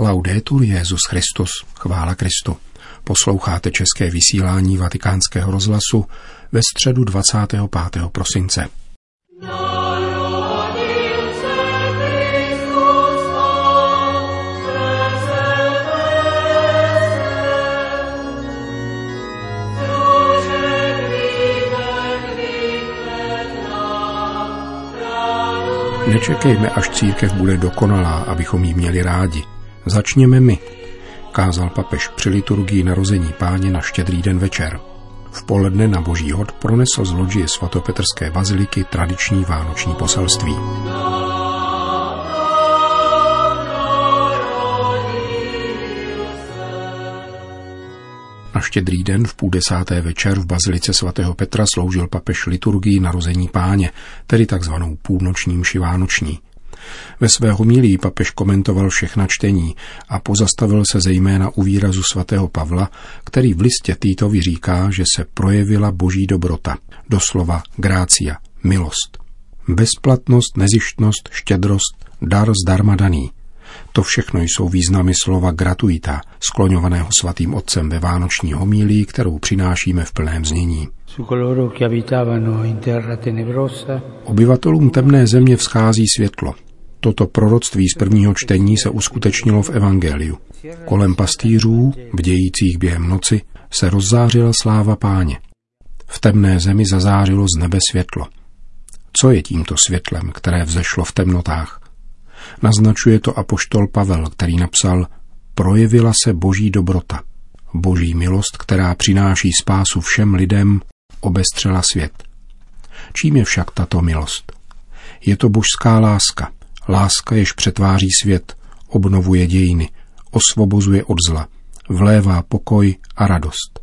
Laudetur Jezus Christus, chvála Kristu. Posloucháte české vysílání Vatikánského rozhlasu ve středu 25. prosince. Nečekejme, až církev bude dokonalá, abychom ji měli rádi. Začněme my, kázal papež při liturgii narození páně na štědrý den večer. V poledne na boží hod pronesl z loďie svatopetrské baziliky tradiční vánoční poselství. Na štědrý den v půl desáté večer v bazilice svatého Petra sloužil papež liturgii narození páně, tedy takzvanou půlnoční mši vánoční. Ve své homilii papež komentoval všechna čtení a pozastavil se zejména u výrazu svatého Pavla, který v listě Týtovi říká, že se projevila boží dobrota, doslova grácia, milost. Bezplatnost, nezištnost, štědrost, dar zdarma daný – to všechno jsou významy slova gratuita, skloňovaného svatým otcem ve vánoční homílii, kterou přinášíme v plném znění. Obyvatelům temné země vzchází světlo. Toto proroctví z prvního čtení se uskutečnilo v Evangeliu. Kolem pastýřů, bdějících během noci, se rozzářila sláva páně. V temné zemi zazářilo z nebe světlo. Co je tímto světlem, které vzešlo v temnotách? Naznačuje to apoštol Pavel, který napsal Projevila se boží dobrota, boží milost, která přináší spásu všem lidem, obestřela svět. Čím je však tato milost? Je to božská láska, láska, jež přetváří svět, obnovuje dějiny, osvobozuje od zla, vlévá pokoj a radost.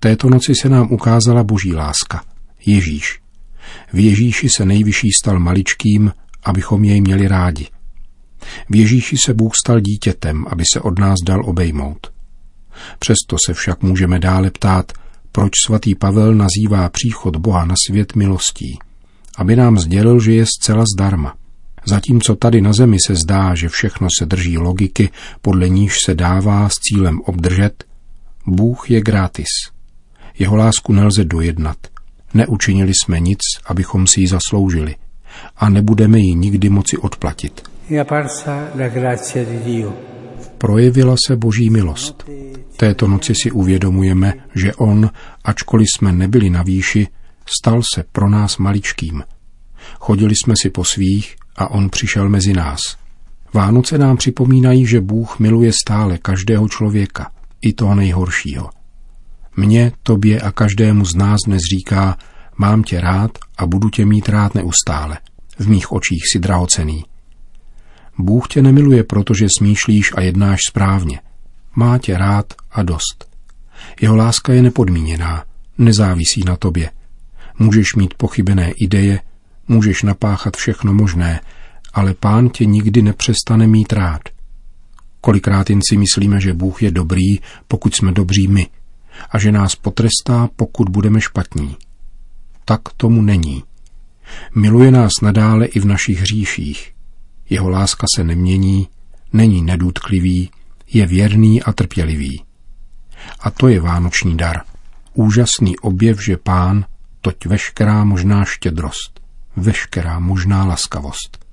Této noci se nám ukázala boží láska, Ježíš. V Ježíši se nejvyšší stal maličkým, abychom jej měli rádi. V Ježíši se Bůh stal dítětem, aby se od nás dal obejmout. Přesto se však můžeme dále ptát, proč svatý Pavel nazývá příchod Boha na svět milostí, aby nám sdělil, že je zcela zdarma. Zatímco tady na zemi se zdá, že všechno se drží logiky, podle níž se dává s cílem obdržet, Bůh je gratis. Jeho lásku nelze dojednat. Neučinili jsme nic, abychom si ji zasloužili a nebudeme ji nikdy moci odplatit. Projevila se boží milost. Této noci si uvědomujeme, že on, ačkoliv jsme nebyli na výši, stal se pro nás maličkým. Chodili jsme si po svých a on přišel mezi nás. Vánoce nám připomínají, že Bůh miluje stále každého člověka, i toho nejhoršího. Mně, tobě a každému z nás dnes říká, mám tě rád a budu tě mít rád neustále. V mých očích si drahocený. Bůh tě nemiluje, protože smýšlíš a jednáš správně. Má tě rád a dost. Jeho láska je nepodmíněná, nezávisí na tobě. Můžeš mít pochybené ideje, můžeš napáchat všechno možné, ale pán tě nikdy nepřestane mít rád. Kolikrát jen si myslíme, že Bůh je dobrý, pokud jsme dobří my, a že nás potrestá, pokud budeme špatní. Tak tomu není. Miluje nás nadále i v našich hříších. Jeho láska se nemění, není nedůtklivý, je věrný a trpělivý. A to je vánoční dar. Úžasný objev, že pán, toť veškerá možná štědrost, veškerá možná laskavost.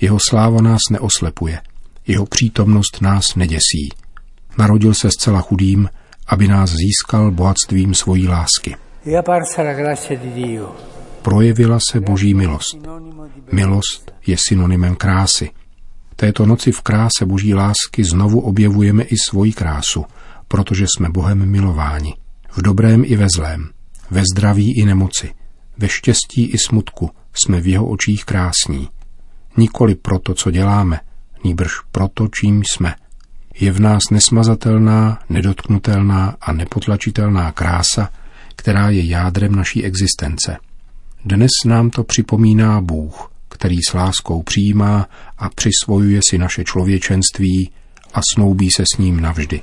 Jeho sláva nás neoslepuje, jeho přítomnost nás neděsí. Narodil se zcela chudým, aby nás získal bohatstvím svojí lásky. Projevila se boží milost. Milost je synonymem krásy. Této noci v kráse boží lásky znovu objevujeme i svoji krásu, protože jsme Bohem milováni. V dobrém i ve zlém, ve zdraví i nemoci, ve štěstí i smutku jsme v jeho očích krásní. Nikoli proto, co děláme, nýbrž proto, čím jsme. Je v nás nesmazatelná, nedotknutelná a nepotlačitelná krása, která je jádrem naší existence. Dnes nám to připomíná Bůh, který s láskou přijímá a přisvojuje si naše člověčenství a snoubí se s ním navždy.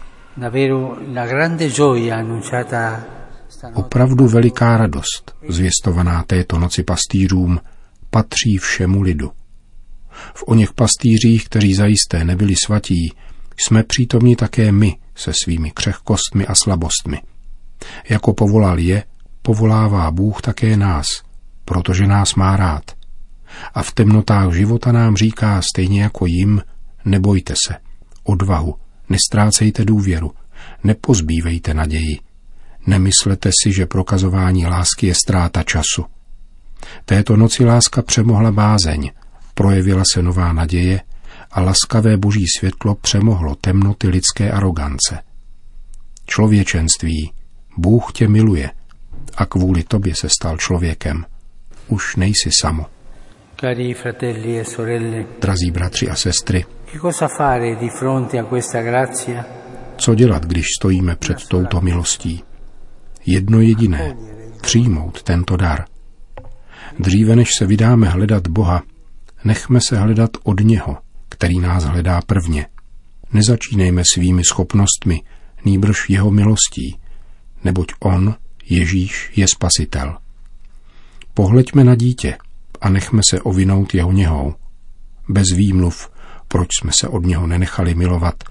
Opravdu veliká radost, zvěstovaná této noci pastýřům, patří všemu lidu. V o něch pastýřích, kteří zajisté nebyli svatí, jsme přítomni také my se svými křehkostmi a slabostmi. Jako povolal je, povolává Bůh také nás, protože nás má rád. A v temnotách života nám říká stejně jako jim, nebojte se, odvahu, nestrácejte důvěru, nepozbývejte naději. Nemyslete si, že prokazování lásky je ztráta času. Této noci láska přemohla bázeň, projevila se nová naděje a laskavé boží světlo přemohlo temnoty lidské arogance. Člověčenství, Bůh tě miluje a kvůli tobě se stal člověkem. Už nejsi samo. Cari fratelli e sorelle, Drazí bratři a sestry, che cosa fare di fronte a questa grazia? co dělat, když stojíme před touto milostí? Jedno jediné, přijmout tento dar. Dříve než se vydáme hledat Boha, nechme se hledat od něho, který nás hledá prvně. Nezačínejme svými schopnostmi, nýbrž jeho milostí, neboť on, Ježíš, je spasitel. Pohleďme na dítě a nechme se ovinout jeho něhou. Bez výmluv, proč jsme se od něho nenechali milovat,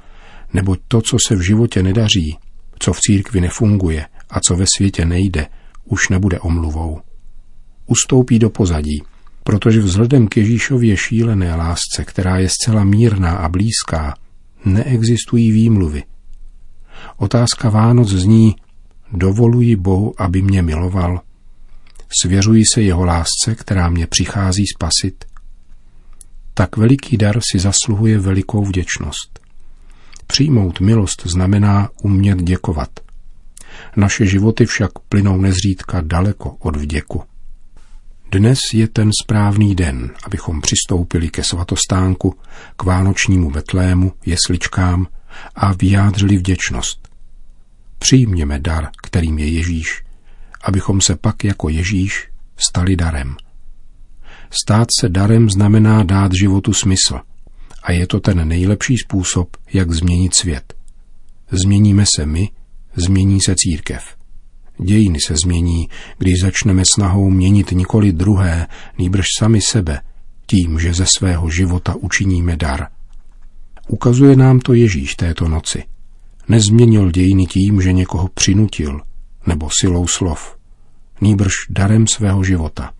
neboť to, co se v životě nedaří, co v církvi nefunguje a co ve světě nejde, už nebude omluvou. Ustoupí do pozadí, protože vzhledem k Ježíšově šílené lásce, která je zcela mírná a blízká, neexistují výmluvy. Otázka Vánoc zní, dovoluji Bohu, aby mě miloval, svěřuji se jeho lásce, která mě přichází spasit. Tak veliký dar si zasluhuje velikou vděčnost. Přijmout milost znamená umět děkovat. Naše životy však plynou nezřídka daleko od vděku. Dnes je ten správný den, abychom přistoupili ke svatostánku, k vánočnímu betlému, jesličkám a vyjádřili vděčnost. Přijměme dar, kterým je Ježíš, abychom se pak jako Ježíš stali darem. Stát se darem znamená dát životu smysl a je to ten nejlepší způsob, jak změnit svět. Změníme se my, změní se církev. Dějiny se změní, když začneme snahou měnit nikoli druhé, nýbrž sami sebe, tím, že ze svého života učiníme dar. Ukazuje nám to Ježíš této noci. Nezměnil dějiny tím, že někoho přinutil, nebo silou slov, nýbrž darem svého života.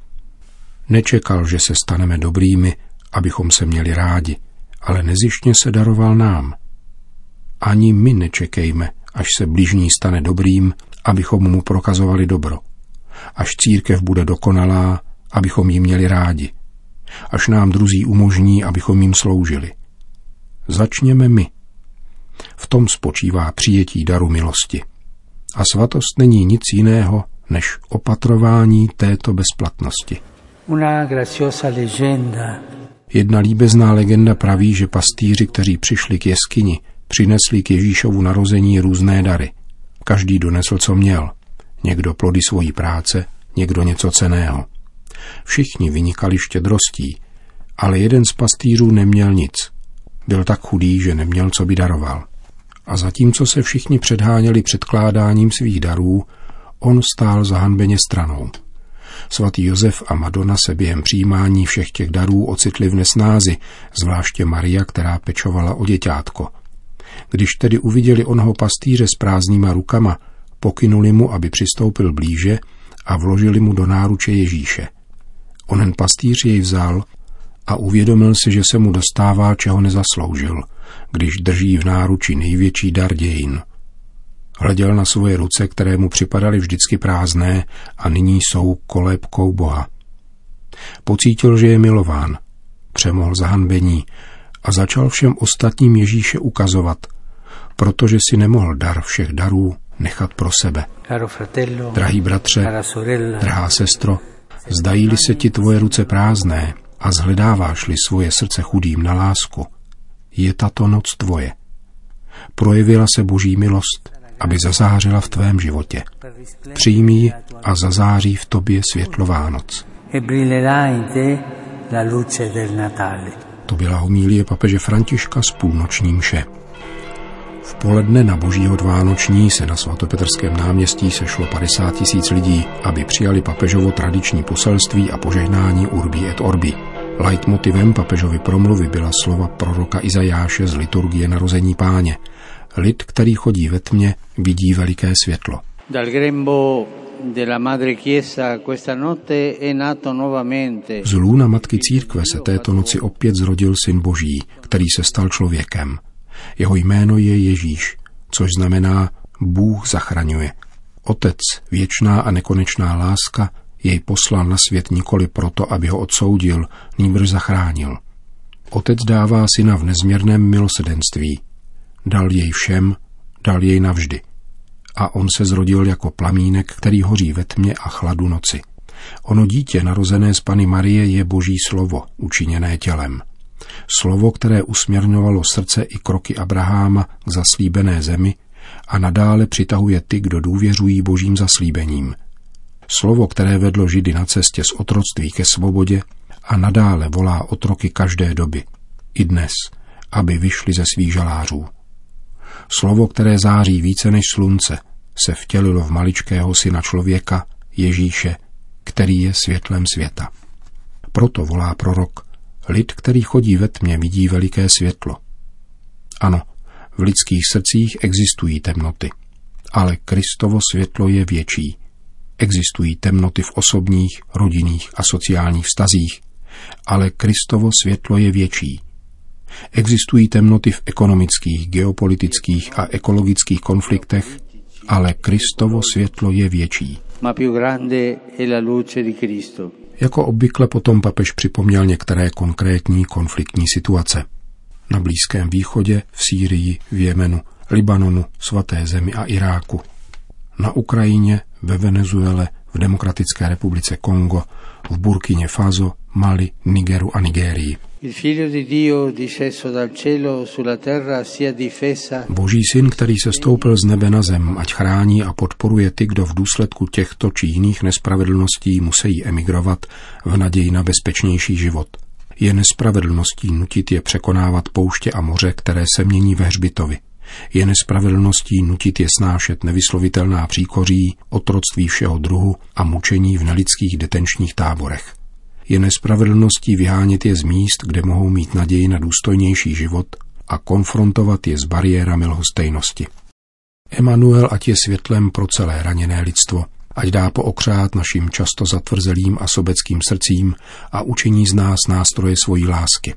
Nečekal, že se staneme dobrými, abychom se měli rádi, ale nezištně se daroval nám. Ani my nečekejme, až se blížní stane dobrým, abychom mu prokazovali dobro. Až církev bude dokonalá, abychom ji měli rádi. Až nám druzí umožní, abychom jim sloužili. Začněme my. V tom spočívá přijetí daru milosti. A svatost není nic jiného, než opatrování této bezplatnosti. Jedna líbezná legenda praví, že pastýři, kteří přišli k jeskyni, přinesli k Ježíšovu narození různé dary. Každý donesl, co měl. Někdo plody svojí práce, někdo něco ceného. Všichni vynikali štědrostí, ale jeden z pastýřů neměl nic. Byl tak chudý, že neměl, co by daroval. A zatímco se všichni předháněli předkládáním svých darů, on stál zahanbeně stranou. Svatý Josef a Madonna se během přijímání všech těch darů ocitli v nesnázi, zvláště Maria, která pečovala o děťátko. Když tedy uviděli onho pastýře s prázdnýma rukama, pokynuli mu, aby přistoupil blíže a vložili mu do náruče Ježíše. Onen pastýř jej vzal a uvědomil si, že se mu dostává, čeho nezasloužil, když drží v náruči největší dar dějin – Hleděl na svoje ruce, které mu připadaly vždycky prázdné a nyní jsou kolébkou Boha. Pocítil, že je milován, přemohl zahanbení a začal všem ostatním Ježíše ukazovat, protože si nemohl dar všech darů nechat pro sebe. Drahý bratře, drahá sestro, zdají-li se ti tvoje ruce prázdné a zhledáváš-li svoje srdce chudým na lásku, je tato noc tvoje. Projevila se boží milost aby zazářila v tvém životě. Přijmi ji a zazáří v tobě světlo Vánoc. To byla homílie papeže Františka z půlnoční mše. V poledne na boží hod Vánoční se na svatopetrském náměstí sešlo 50 tisíc lidí, aby přijali papežovo tradiční poselství a požehnání Urbi et Orbi. Leitmotivem papežovy promluvy byla slova proroka Izajáše z liturgie narození páně. Lid, který chodí ve tmě, vidí veliké světlo. Dal grembo Z lůna Matky Církve se této noci opět zrodil Syn Boží, který se stal člověkem. Jeho jméno je Ježíš, což znamená Bůh zachraňuje. Otec, věčná a nekonečná láska, jej poslal na svět nikoli proto, aby ho odsoudil, nýbrž zachránil. Otec dává syna v nezměrném milosedenství. Dal jej všem, dal jej navždy. A on se zrodil jako plamínek, který hoří ve tmě a chladu noci. Ono dítě narozené z Pany Marie je boží slovo, učiněné tělem. Slovo, které usměrňovalo srdce i kroky Abraháma k zaslíbené zemi a nadále přitahuje ty, kdo důvěřují božím zaslíbením. Slovo, které vedlo Židy na cestě z otroctví ke svobodě a nadále volá otroky každé doby, i dnes, aby vyšli ze svých žalářů. Slovo, které září více než slunce, se vtělilo v maličkého syna člověka, Ježíše, který je světlem světa. Proto volá prorok, lid, který chodí ve tmě, vidí veliké světlo. Ano, v lidských srdcích existují temnoty, ale Kristovo světlo je větší. Existují temnoty v osobních, rodinných a sociálních vztazích, ale Kristovo světlo je větší. Existují temnoty v ekonomických, geopolitických a ekologických konfliktech, ale Kristovo světlo je větší. Jako obvykle potom papež připomněl některé konkrétní konfliktní situace. Na Blízkém východě, v Sýrii, v Jemenu, Libanonu, Svaté zemi a Iráku. Na Ukrajině, ve Venezuele, v Demokratické republice Kongo, v Burkině Faso, Mali, Nigeru a Nigérii. Boží syn, který se stoupil z nebe na zem, ať chrání a podporuje ty, kdo v důsledku těchto či jiných nespravedlností musí emigrovat v naději na bezpečnější život. Je nespravedlností nutit je překonávat pouště a moře, které se mění ve hřbitovi. Je nespravedlností nutit je snášet nevyslovitelná příkoří, otroctví všeho druhu a mučení v nelidských detenčních táborech. Je nespravedlností vyhánět je z míst, kde mohou mít naději na důstojnější život a konfrontovat je s bariérami lhostejnosti. Emanuel ať je světlem pro celé raněné lidstvo, ať dá pookřát našim často zatvrzelým a sobeckým srdcím a učiní z nás nástroje svojí lásky.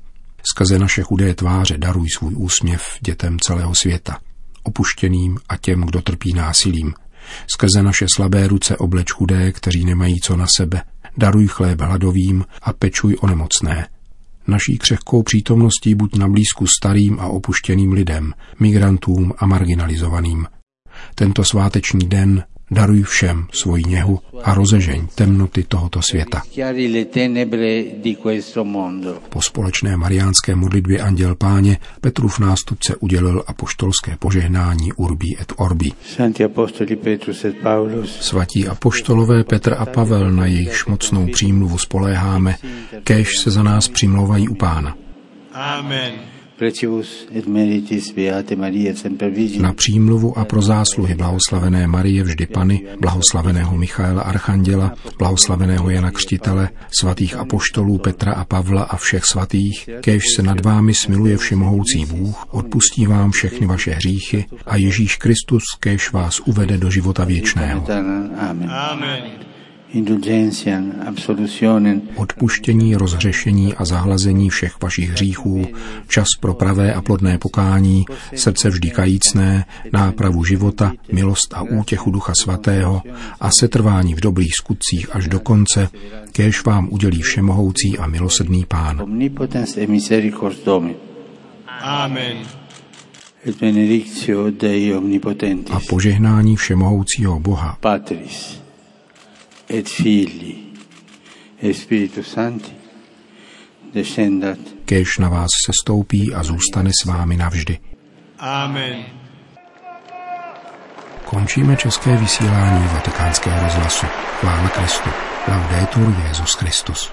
Skrze naše chudé tváře daruj svůj úsměv dětem celého světa, opuštěným a těm, kdo trpí násilím. Skrze naše slabé ruce obleč chudé, kteří nemají co na sebe, daruj chléb hladovým a pečuj o nemocné. Naší křehkou přítomností buď na blízku starým a opuštěným lidem, migrantům a marginalizovaným. Tento sváteční den daruj všem svoji něhu a rozežeň temnoty tohoto světa. chiari le tenebre di questo mondo. Po společné mariánské modlitbě Anděl Páně Petrův nástupce udělil apoštolské požehnání Urbi et Orbi. Santi Apostoli Petrus et Paulus, Svatí apoštolové Petr a Pavel, na jejichž mocnou přímluvu spoléháme, kéž se za nás přimlouvají u Pána. Amen. Na přímluvu a pro zásluhy blahoslavené Marie vždy Pany, blahoslaveného Michaela Archanděla, blahoslaveného Jana Křtitele, svatých apoštolů Petra a Pavla a všech svatých, kéž se nad vámi smiluje všemohoucí Bůh, odpustí vám všechny vaše hříchy a Ježíš Kristus kéž vás uvede do života věčného. Amen. Amen. Odpuštění, rozhřešení a zahlazení všech vašich hříchů, čas pro pravé a plodné pokání, srdce vždy kajícné, nápravu života, milost a útěchu Ducha Svatého a setrvání v dobrých skutcích až do konce, kéž vám udělí všemohoucí a milosrdný Pán. Amen. et benedictio Dei omnipotentis, A požehnání všemohoucího Boha, Patris, et Filii, et Spiritus Sancti, descendat kéž na vás se stoupí a zůstane s vámi navždy. Amen. Končíme české vysílání vatikánského rozhlasu. Chvála Kristu. Laudetur Jezus Christus.